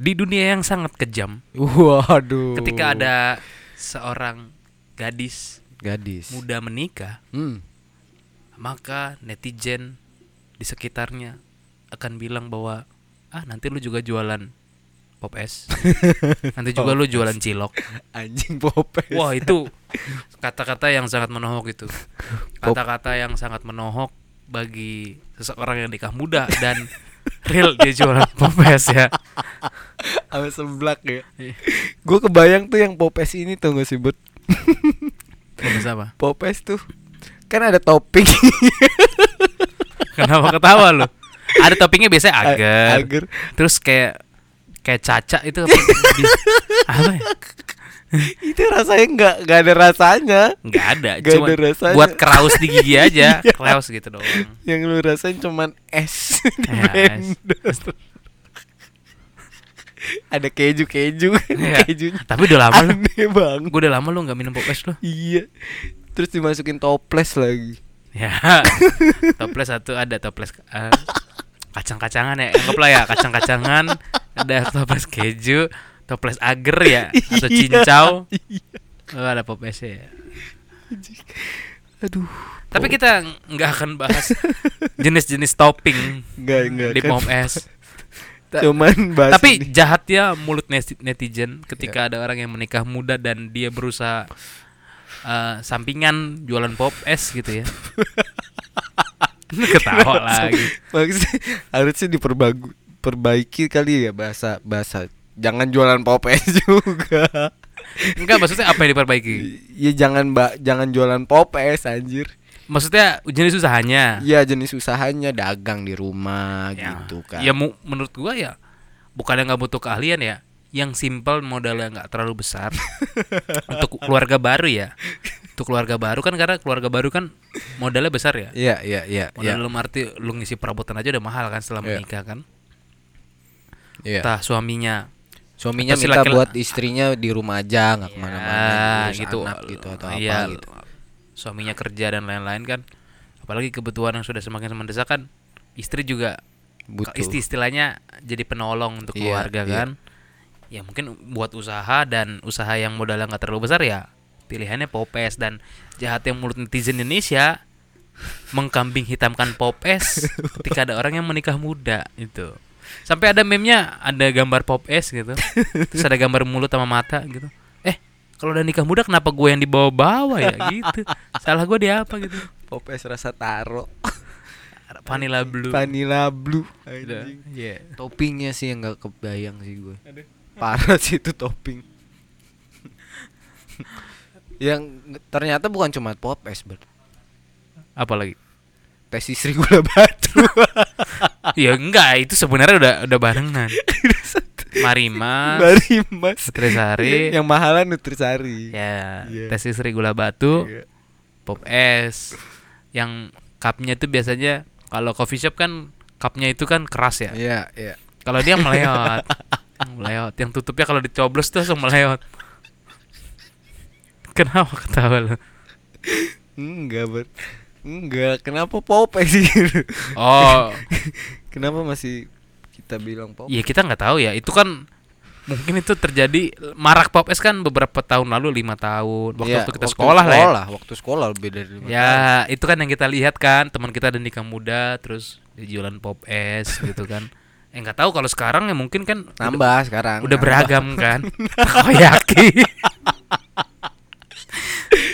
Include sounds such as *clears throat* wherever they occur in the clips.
di dunia yang sangat kejam Waduh. ketika ada seorang gadis gadis. muda menikah Hmm. maka netizen di sekitarnya akan bilang bahwa ah nanti lu juga jualan pop es *laughs* nanti juga lu jualan cilok Anjing popes. wah itu kata-kata yang sangat menohok itu kata-kata yang sangat menohok bagi seseorang yang nikah muda dan *laughs* real dia jualan pop es ya. Sama seblak ya. Gue kebayang tuh yang popes ini tuh gak sih Bud? pop es apa? Popes tuh. Kan ada topping. *laughs* Kenapa ketawa lu? Ada toppingnya biasanya agar. agar. Terus kayak kayak caca itu apa, apa ya? *laughs* itu rasanya nggak nggak ada rasanya. Nggak ada Nggak cuma ada rasanya. buat kraus di gigi *laughs* aja Iya. kraus gitu doang. Yang lu rasain cuman es. *laughs* Ya, es. Blender. ada keju keju. Iya. kejunya tapi udah lama lu. banget gue udah lama lu nggak minum pop es lu. Iya. Terus dimasukin toples lagi. Ya. Toples satu ada toples eh, kacang-kacangan ya. Anggaplah ya kacang-kacangan ada toples keju toples agar ya *laughs* atau Iya. cincau oh, ada pop es ya aduh tapi kita nggak akan bahas jenis-jenis topping nggak nggak di kan. pop es Ta- *laughs* cuman bahas Tapi ini. jahatnya mulut neti- netizen Ya. ketika ada orang yang menikah muda dan dia berusaha eh, sampingan jualan pop es gitu ya. *laughs* Ketawa lagi. maksudnya harusnya diperbagu perbaiki kali ya bahasa bahasa jangan jualan popes *laughs* juga Enggak maksudnya apa yang diperbaiki? ya jangan mbak jangan jualan popes anjir Maksudnya jenis usahanya. ya jenis usahanya dagang di rumah Ya. gitu kan Ya mu- menurut gua ya bukan yang nggak butuh keahlian ya. Yang simple modalnya nggak terlalu besar *laughs* untuk keluarga baru ya. Untuk keluarga baru kan karena keluarga baru kan modalnya besar ya. Iya iya iya Modal iya. dalam arti lu ngisi perabotan aja udah mahal kan setelah Iya. menikah kan. Iya. Entah suaminya Suaminya Atau minta laki- buat istrinya di rumah aja nggak ke mana-mana Ya, ngurus gitu anak gitu atau Iya, apa gitu. Suaminya kerja dan lain-lain kan. Apalagi kebutuhan yang sudah semakin mendesak kan. Istri juga Butuh. isti istilahnya jadi penolong untuk Iya, keluarga iya. kan. Ya mungkin buat usaha dan usaha yang modalnya nggak terlalu besar ya pilihannya popes dan jahatnya mulut netizen Indonesia mengkambing hitamkan popes *laughs* ketika ada orang yang menikah muda itu. Sampai ada meme-nya ada gambar popes gitu. Terus ada gambar mulut sama mata gitu. Eh, kalau udah nikah muda kenapa gue yang dibawa-bawa ya gitu. Salah gue di apa gitu. Popes rasa taro. Vanilla blue. Vanilla blue. Anjing. Iya. Toppingnya sih yang nggak kebayang sih gue. Parah sih itu topping. yang ternyata bukan cuma popes ber Apa lagi? tes istri gula batu *laughs* Ya enggak, itu sebenarnya udah udah barengan. *laughs* Marimas, Bari mas Nutrisari, yang mahalan Nutrisari ya, Iya. tes istri gula batu, Iya. pop es. Yang cupnya itu biasanya kalau coffee shop kan cupnya itu kan keras ya. iya iya Kalau dia meleot, *laughs* meleot. Yang tutupnya kalau dicoblos tuh langsung meleot. Kenapa ketawa lu? enggak ber enggak kenapa popes sih Oh, *laughs* kenapa masih kita bilang popes ya kita nggak tahu ya. Itu kan mungkin itu terjadi marak pop es kan beberapa tahun lalu lima tahun waktu, Iya, waktu kita sekolah lah ya. sekolah, waktu sekolah lebih dari lima tahun. Ya, itu kan yang kita lihat kan, teman kita ada nikah muda terus jualan pop es gitu kan. Eh nggak tahu kalau sekarang ya mungkin kan udah, nambah sekarang udah nambah. beragam kan. *laughs* Takoyaki.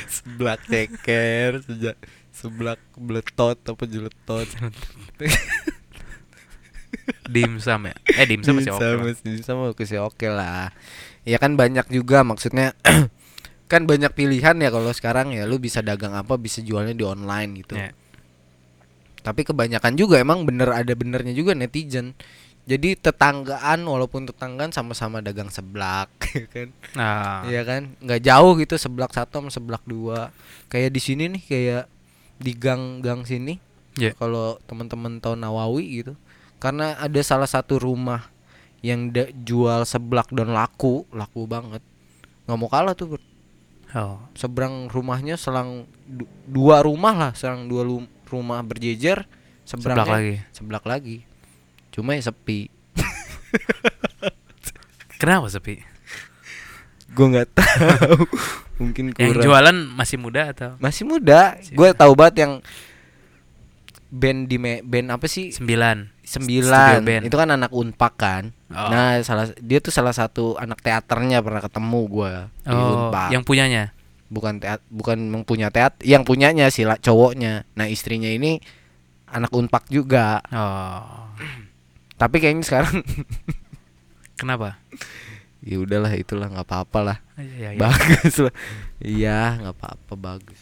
seblak ceker sejak seblak beletot apa jeletot *laughs* dimsum ya. Eh dimsum masih oke. masih sama masih oke lah ya kan banyak juga maksudnya *clears throat* kan banyak pilihan ya kalau sekarang ya lu bisa dagang apa bisa jualnya di online gitu Ya. tapi kebanyakan juga emang bener ada benernya juga netizen jadi tetanggaan walaupun tetanggaan sama-sama dagang seblak *laughs* ya kan Nah, Iya kan, nggak jauh gitu seblak satu sama seblak dua. Kayak di sini nih, kayak di gang-gang sini. Iya. Kalau teman-teman tahu Nawawi gitu, karena ada salah satu rumah yang jual seblak dan laku, laku banget. Nggak mau kalah tuh. Bro. oh. Seberang rumahnya selang du- dua rumah lah, selang dua rumah berjejer. Seblak Seberangnya lagi. seblak lagi. Cuma ya sepi. *laughs* Kenapa sepi? Gue nggak tahu. *laughs* Mungkin Yang kurang. jualan masih muda atau Masih muda. Gue tahu banget yang band di me- band apa sih? sembilan? Sembilan. Band. Itu kan anak Unpak kan. Oh. Nah, salah dia tuh salah satu anak teaternya pernah ketemu di Oh, Unpak. yang punyanya. bukan teat bukan yang punya teat yang punyanya si cowoknya nah istrinya ini anak unpak juga Oh. tapi kayaknya sekarang *laughs* Kenapa? Ya udahlah itulah nggak apa-apa lah Iya, iya. bagus lah iya nggak apa-apa bagus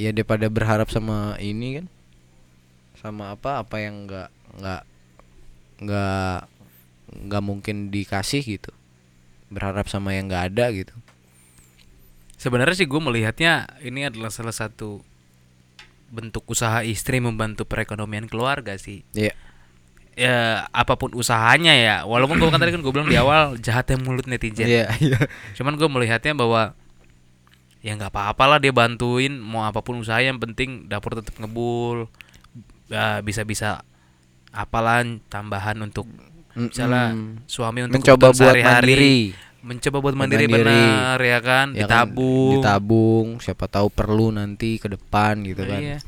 Iya daripada berharap sama ini kan sama apa apa yang nggak nggak nggak nggak mungkin dikasih gitu berharap sama yang nggak ada gitu Sebenarnya sih gue melihatnya ini adalah salah satu bentuk usaha istri membantu perekonomian keluarga sih. Iya. Ya apa pun usahanya ya, walaupun gue kan tadi kan gue bilang di awal jahatnya mulut netizen. iya iya Cuman gue melihatnya bahwa ya nggak apa-apa lah dia bantuin mau apa pun usaha yang penting dapur tetap ngebul, Ya, bisa-bisa apalah tambahan untuk misalnya Mm-mm. suami untuk mencoba buat sehari-hari. mandiri mencoba buat mandiri, Mandiri. benar ya kan Ya kan, ditabung ditabung siapa tahu perlu nanti ke depan gitu kan Iya.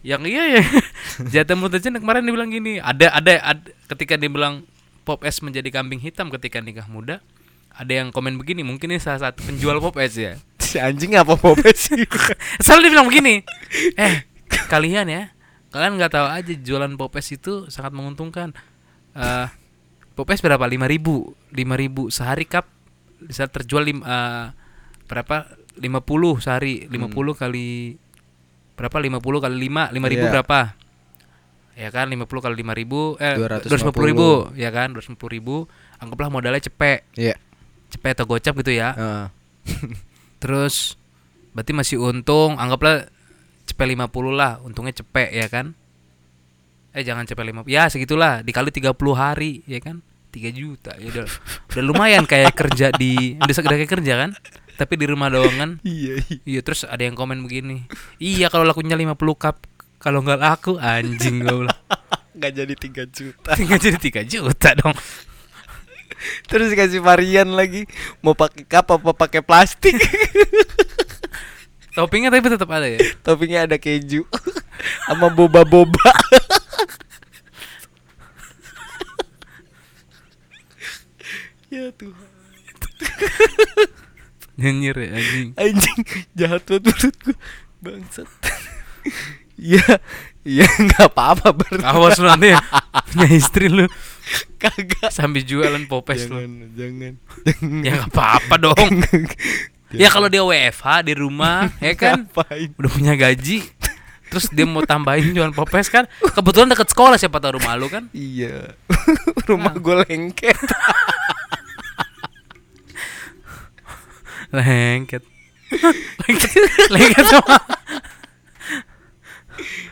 Yang iya ya. *laughs* Jatah Mutajen kemarin dibilang gini, ada, ada ada ketika dia bilang Pop S menjadi kambing hitam ketika nikah muda, ada yang komen begini, mungkin ini salah satu penjual Pop S ya. *laughs* si anjing apa popes sih *laughs* Selalu dia bilang begini, eh kalian ya, kalian nggak tahu aja jualan Pop S itu sangat menguntungkan. Eh Pop S berapa? Lima ribu, lima ribu sehari kap bisa terjual lim, eh, berapa? 50 sehari, 50 kali berapa? 50 kali 5, 5 ribu Iya. berapa? Ya kan 50 kali 5 ribu eh 250 250 ribu ya kan 250 ribu anggaplah modalnya cepet Iya. cepet atau gocap gitu ya Heeh. *laughs* Terus berarti masih untung, anggaplah cepet 50 lah, untungnya cepet ya kan? Eh jangan cepet 50. Ya segitulah, dikali 30 hari ya kan? 3 juta. Ya udah udah lumayan kayak kerja di udah kayak kerja kan? Tapi di rumah doang kan? *laughs* iya iya. Iya, terus ada yang komen begini. Iya, kalau lakunya 50 cup, kalau nggak laku anjing gue bilang. *laughs* nggak jadi 3 juta Tinggal jadi 3 juta dong. *laughs* terus dikasih varian lagi mau pakai cup apa pakai plastik Toppingnya tapi tetap ada ya. toppingnya ada keju sama boba boba ya Tuhan Nyinyir ya anjing. anjing jahat banget menurut gua bangsat *laughs* Iya, iya nggak apa-apa ber Awas lu nanti ya. *laughs* Punya istri lu kagak. sambil jualan popes lu. Jangan, jangan. *laughs* Ya nggak apa-apa dong. ya kalau dia WFH di rumah, ya kan Ngapain? udah punya gaji. Terus dia mau tambahin jualan popes kan Kebetulan deket sekolah siapa tahu rumah lu kan Iya. Rumah gue lengket. Lengket *laughs* Lengket Lengket sama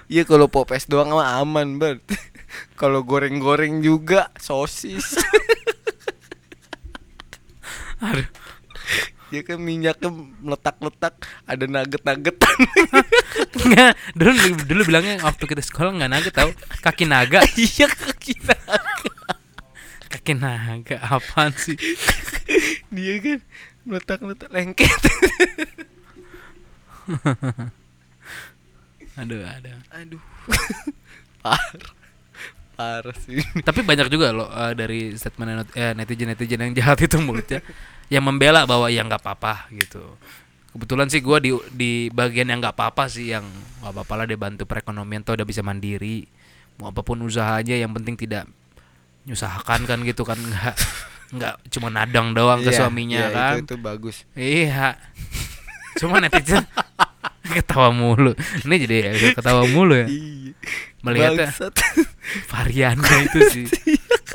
Iya kalau popes doang mah aman banget. *laughs* Kalau goreng-goreng juga sosis. *laughs* Aduh Ya kan minyaknya meletak-letak ada nugget-nuggetan. Nggak, dulu dulu bilangnya waktu kita sekolah nggak naga tahu kaki naga Iya kaki naga. kaki naga apaan sih Dia kan meletak-letak lengket. *laughs* aduh aduh Aduh. *laughs* Parah. Parah sih. tapi banyak juga loh eh, dari statement netizen netizen yang jahat itu mulutnya yang membela bahwa ya nggak apa-apa gitu kebetulan sih gua di di bagian yang nggak apa-apa sih yang nggak apa-apa lah dia bantu perekonomian tuh udah bisa mandiri mau apa pun usahanya yang penting tidak nyusahkan kan gitu kan nggak nggak cuma nadang doang ke Iya, suaminya iya, kan Itu, itu bagus. Iya. Cuma netizen *laughs* ketawa mulu. Ini jadi ya, ketawa mulu ya. Iya. Melihatnya Bangsat. variannya *laughs* itu sih.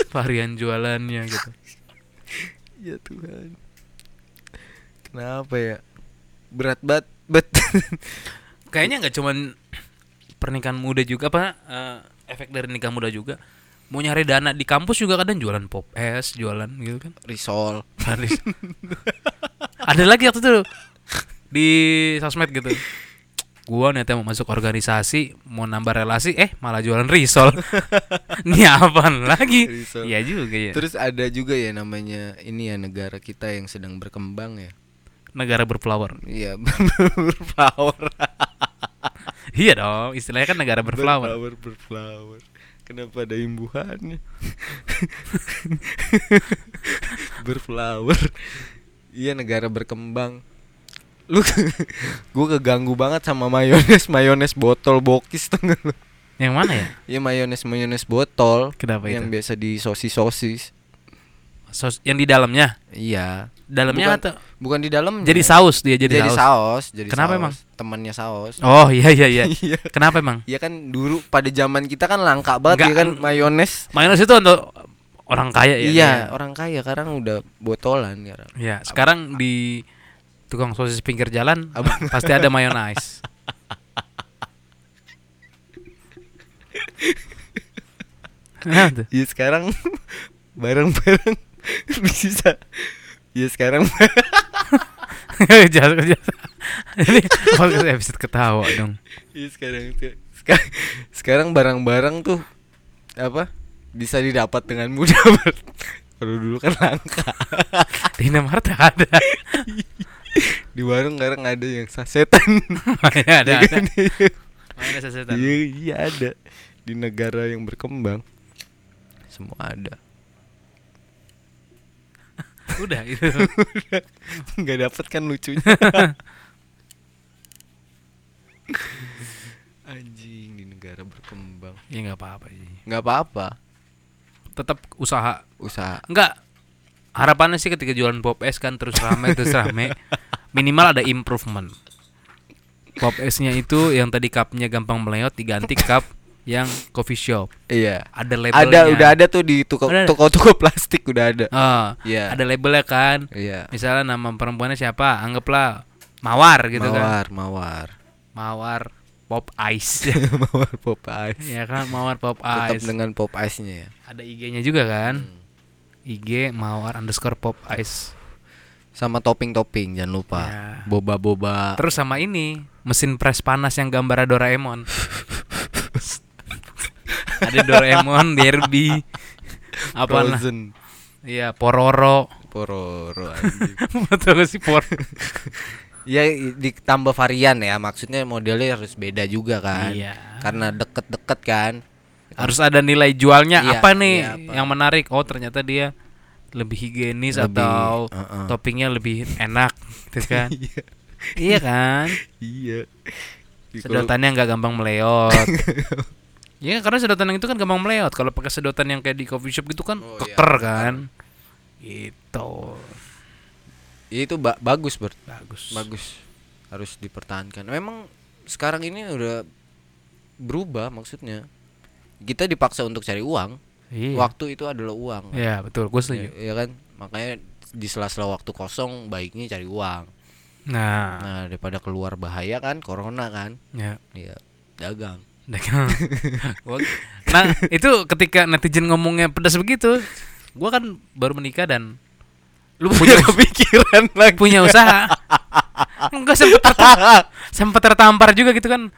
Varian jualannya gitu. ya Tuhan. Kenapa ya? Berat banget. Bet. Kayaknya nggak cuman pernikahan muda juga apa eh, efek dari nikah muda juga. Mau nyari dana di kampus juga kadang jualan pop es, jualan gitu kan. Risol. Haris. *laughs* Ada lagi waktu itu di sosmed gitu. gua niatnya mau masuk organisasi mau nambah relasi eh malah jualan risol *laughs* ini apaan lagi Risol. iya juga ya Terus ada juga ya namanya ini ya negara kita yang sedang berkembang ya. negara berflower Iya, *laughs* berflower. iya dong istilahnya kan negara berflower Berflower, berflower. Kenapa ada imbuhannya? *laughs* berflower. Iya, negara berkembang. Lu *laughs* gua keganggu banget sama mayones, mayones botol bokis tuh lu? yang mana ya Iya, mayones mayones botol kenapa yang itu biasa di sosis-sosis. Sos yang di dalamnya Iya. Dalamnya Bukan- atau Bukan di dalam. jadi saus dia jadi, jadi, saus. saus. Jadi Kenapa saus. emang? Temannya saus. oh iya iya iya *laughs* Iya. kenapa emang Iya kan dulu pada zaman kita kan langka banget Nggak, ya kan mayones. mayonnaise itu untuk orang kaya ya iya, dia? orang kaya sekarang udah botolan sekarang. Iya, sekarang di tukang sosis pinggir jalan Abang. *laughs* pasti ada tuh. *laughs* Iya sekarang barang-barang bisa. Iya sekarang *laughs* jangan. Ini podcast episode ketawa dong. Iya sekarang tuh. Sekarang barang-barang tuh apa? Bisa didapat dengan mudah. *laughs* Kalau dulu kan langka. *laughs* Di Indomaret ada. Di warung sekarang ada yang sasetan. Iya, ada ada. kan? Mayonnaise setan. Iya, iya ada. Di negara yang berkembang semua ada. Udah *laughs* itu. nggak dapet kan lucunya *laughs* anjing di negara berkembang Ya nggak apa-apa sih. nggak apa-apa Tetap usaha. usaha Enggak. Harapannya sih ketika jualan pop es kan terus rame terus rame. Minimal ada improvement. Pop esnya itu yang tadi cupnya gampang meleot diganti cup yang coffee shop. iya Ada labelnya. ada udah ada tuh di toko Udah ada. toko toko plastik udah ada Ah, Iya. Ada labelnya kan. iya Misalnya nama perempuannya siapa? Anggaplah Mawar gitu kan. mawar mawar Mawar Pop Ice. *laughs* mawar pop ice ya kan Mawar Pop tetap Ice. dengan pop ice nya ya Ada IG-nya juga kan. Hmm. IG Mawar underscore Pop Ice. sama topping topping jangan lupa Ya. boba boba Terus sama ini mesin press panas yang gambar Doraemon. *laughs* Ada Doraemon, Derby, apa frozen Iya, Pororo. pororo *laughs* Betul sih Por. Ya ditambah varian ya maksudnya modelnya harus beda juga kan Iya. karena deket-deket kan Harus ada nilai jualnya Iya, apa nih iya, apa. yang menarik? Oh, ternyata dia lebih higienis Lebih, atau uh-uh. toppingnya lebih enak gitu *laughs* kan. iya iya kan? iya Sedotannya nggak gampang meleot. *laughs* Iya karena sedotan yang itu kan gampang meleot. Kalau pakai sedotan yang kayak di coffee shop gitu kan Oh, iya, keker kan. Gitu. Ya, itu ba- bagus Bert Bagus. bagus harus dipertahankan memang sekarang ini udah berubah maksudnya kita dipaksa untuk cari uang Iya. waktu itu adalah uang Iya, betul. Gue setuju. ya, ya kan makanya di sela-sela waktu kosong baiknya cari uang Nah, nah daripada keluar bahaya kan corona kan ya. ya dagang *laughs* nah, itu ketika netizen ngomongnya pedas begitu, gua kan baru menikah dan lu punya kepikiran lagi punya usaha. Enggak sempat tertampar, *laughs* sempat tertampar juga gitu kan.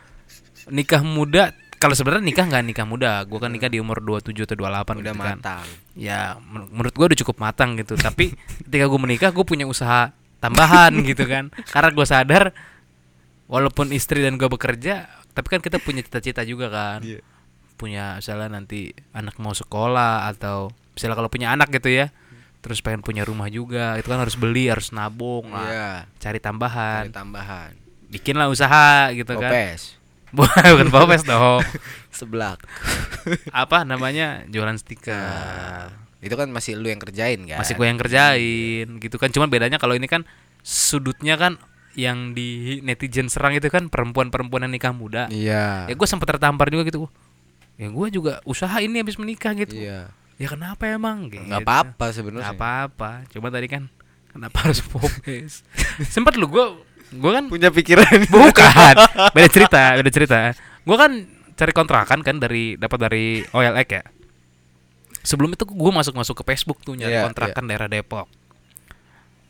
Nikah muda, kalau sebenarnya nikah nggak nikah muda. Gua kan nikah di umur 27 atau 28 udah gitu kan. matang Ya, men- menurut gua udah cukup matang gitu. Tapi ketika gua menikah, gua punya usaha tambahan gitu kan. Karena gua sadar walaupun istri dan gua bekerja, tapi kan kita punya cita-cita juga kan. Iya. Punya misalnya nanti anak mau sekolah atau misalnya kalau punya anak gitu ya. Terus pengen punya rumah juga, itu kan harus beli, harus nabung lah. Iya, Cari cari tambahan. tambahan. Bikinlah usaha gitu kan. Popes. *laughs* Bukan popes dong. *laughs* Seblak. *laughs* Apa namanya? Jualan stiker. Nah, itu kan masih lu yang kerjain kan? masih gue yang kerjain gitu kan cuman bedanya kalau ini kan sudutnya kan yang di netizen serang itu kan perempuan-perempuan yang nikah muda. Iya. ya gue sempat tertampar juga gitu. Ya gue juga usaha ini habis menikah gitu. Iya. ya kenapa emang? Gitu. Nggak apa-apa sebenarnya. apa-apa. Cuma tadi kan kenapa harus popes *laughs* sempat lu gue gue kan Punya pikiran. bukan. *laughs* Beda cerita beda cerita. Gue kan cari kontrakan kan dari dapat dari OLX ya. Sebelum itu gue masuk masuk ke Facebook tuh nyari Iya, kontrakan daerah Depok.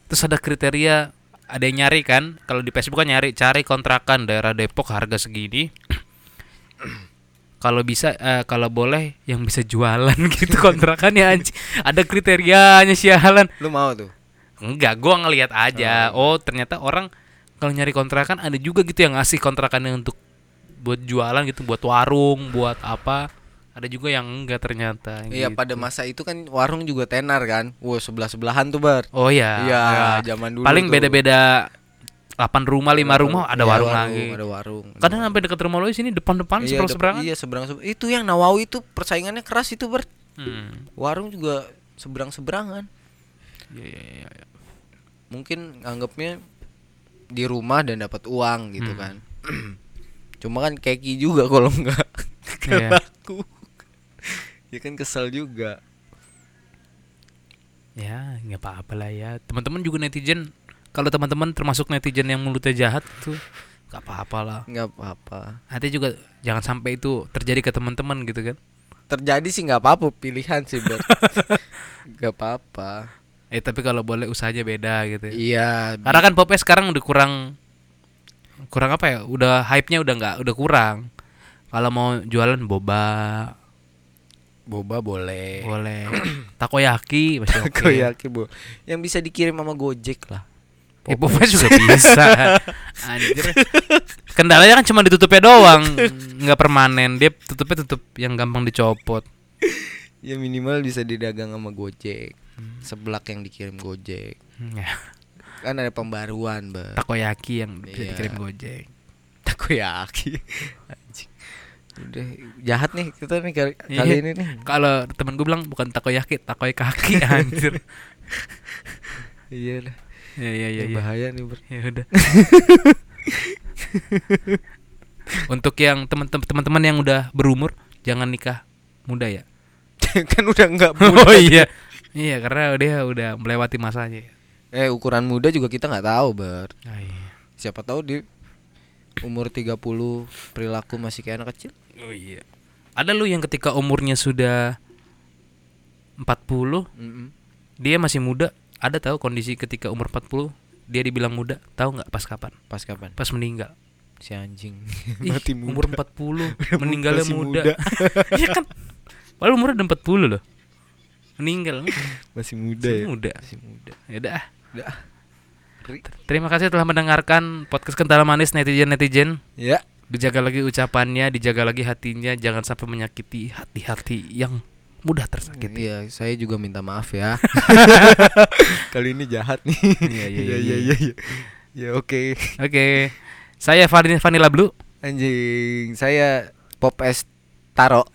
Terus ada kriteria ada yang nyari kan? Kalau di Facebook kan nyari cari kontrakan daerah Depok harga segini. Kalau bisa eh, kalau boleh yang bisa jualan *laughs* gitu kontrakannya anjing. Ada kriterianya sialan Lu mau tuh? enggak gua ngelihat aja. Oh ternyata orang kalau nyari kontrakan ada juga gitu yang ngasih kontrakannya untuk buat jualan gitu buat warung buat apa ada juga yang enggak ternyata Iya, gitu. pada masa itu kan warung juga tenar kan. Wah, sebelah-sebelahan tuh, Bar. oh ya Iya, ya. zaman dulu paling tuh. beda-beda 8 rumah 5 rumah ada Iya, warung, lagi Ada warung. kadang sampai dekat rumah lo sini depan-depan Iya, seberang seberangan Iya, seberang seberang. Itu yang Nawawi itu persaingannya keras itu, Bar. hmm. Warung juga seberang-seberangan. Iya, iya, iya, iya. Mungkin anggapnya di rumah dan dapat uang gitu Hmm. kan. *clears throat* Cuma kan keki juga kalau enggak Iya. laku. Ya kan kesel juga. ya nggak apa-apa lah ya teman-teman juga netizen kalau teman-teman termasuk netizen yang mulutnya jahat tuh nggak apa-apa lah nggak apa-apa. Nanti juga jangan sampai itu terjadi ke teman-teman gitu kan Terjadi sih nggak apa-apa, pilihan sih, Bar. *laughs* Nggak apa-apa. eh tapi kalau boleh usahanya beda gitu ya. Iya, karena kan popes sekarang udah kurang kurang apa ya udah hype-nya udah nggak udah kurang kalau mau jualan boba boba boleh. boleh *clears throat* takoyaki masih oke Aku yakin, Bu. Yang bisa dikirim sama Gojek lah. Eh, Popeyes juga bisa. *laughs* Anjir. Kendalanya kan cuma ditutupnya doang, nggak permanen. Dia tutupnya tutup yang gampang dicopot. Ya minimal bisa didagang sama Gojek. Seblak yang dikirim Gojek. Hmm, Ya, Kan ada pembaruan, Bar. takoyaki yang bisa Iya. dikirim Gojek. Takoyaki. Udah jahat nih kita nih kali, Iya. kali ini nih. Kalau temen gue bilang bukan takoyaki, takoy kaki *laughs* anjir. Iya lah. Ya ya ya Ini ya. Bahaya nih, Bar. Ya udah. Untuk yang teman-teman yang udah berumur jangan nikah muda ya. *laughs* kan udah enggak *laughs* Oh iya. Iya, karena dia udah melewati masanya. Eh, ukuran muda juga kita nggak tahu, Bar. Ah, iya. Siapa tahu di umur 30 perilaku masih kayak anak kecil. Oh iya. Ada lu yang ketika umurnya sudah 40, Mm-mm. dia masih muda. Ada tahu kondisi ketika umur 40 dia dibilang muda, tahu nggak pas kapan? Pas kapan? Pas meninggal. Si anjing. *laughs* Ih, Mati muda. Umur 40 *laughs* meninggalnya Masih muda. muda. *laughs* Iya kan? Padahal umurnya udah 40 loh. Meninggal. Masih muda Masih ya. muda. Masih muda. Ya udah. Udah. Ri. Terima kasih telah mendengarkan podcast kental manis netizen-netizen. Ya. Dijaga lagi ucapannya, dijaga lagi hatinya, jangan sampai menyakiti hati-hati yang mudah tersakiti. Iya, saya juga minta maaf ya. *laughs* *laughs* Kali ini jahat nih. Iya, iya, iya, iya, iya. Ya oke. Oke. Saya Vanilla, Vanilla Blue. Anjing, saya Pop S Taro.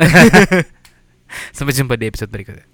*laughs* Sampai jumpa di episode berikutnya.